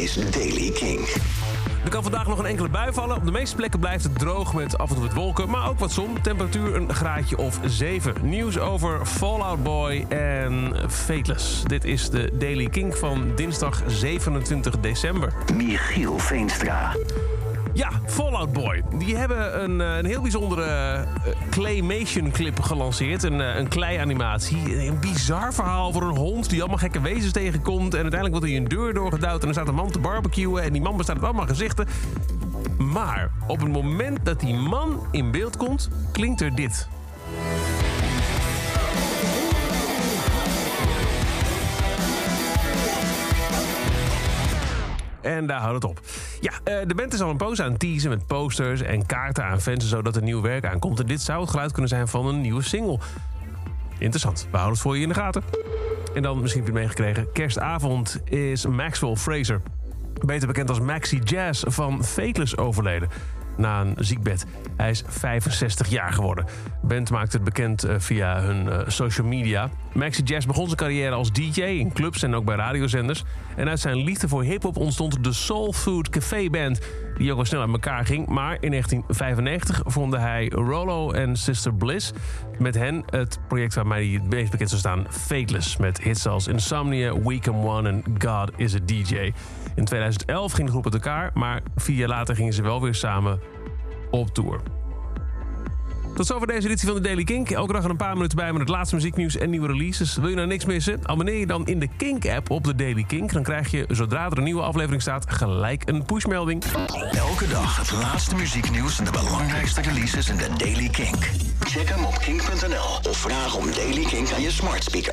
is Daily King. Er kan vandaag nog een enkele bui vallen. Op de meeste plekken blijft het droog met af en toe wat wolken, maar ook wat zon. Temperatuur een graadje of 7. Nieuws over Fallout Boy en Fateless. Dit is de Daily King van dinsdag 27 december. Michiel Veenstra. Ja, Fallout Boy. Die hebben een, eh, een heel bijzondere eh, claymation clip gelanceerd. Een, eh, een klei-animatie. Een bizar verhaal over een hond die allemaal gekke wezens tegenkomt. En uiteindelijk wordt hij een deur doorgedouwd en er staat een man te barbecuen. En die man bestaat uit allemaal gezichten. Maar op het moment dat die man in beeld komt, klinkt er dit. En daar houdt het op. Ja, eh, de band is al een poos aan het teasen met posters en kaarten aan fans... zodat er nieuw werk aankomt. En dit zou het geluid kunnen zijn van een nieuwe single. Interessant. We houden het voor je in de gaten. En dan, misschien heb je het meegekregen... kerstavond is Maxwell Fraser... beter bekend als Maxi Jazz van Fateless overleden na een ziekbed. Hij is 65 jaar geworden. Band maakt het bekend eh, via hun uh, social media. Maxi Jazz begon zijn carrière als DJ in clubs en ook bij radiozenders. En uit zijn liefde voor hip-hop ontstond de Soul Food Café Band, die ook wel snel uit elkaar ging. Maar in 1995 vonden hij Rollo en Sister Bliss. Met hen het project waarmee hij het meest bekend zou staan, Fateless. Met hits als Insomnia, Weekend One en God is a DJ. In 2011 ging de groep uit elkaar, maar vier jaar later gingen ze wel weer samen op tour. Tot zover deze editie van de Daily Kink. Elke dag een paar minuten bij met het laatste muzieknieuws en nieuwe releases. Wil je nou niks missen? Abonneer je dan in de Kink-app op de Daily Kink. Dan krijg je, zodra er een nieuwe aflevering staat, gelijk een pushmelding. Elke dag het laatste muzieknieuws en de belangrijkste releases in de Daily Kink. Check hem op kink.nl of vraag om Daily Kink aan je smart speaker.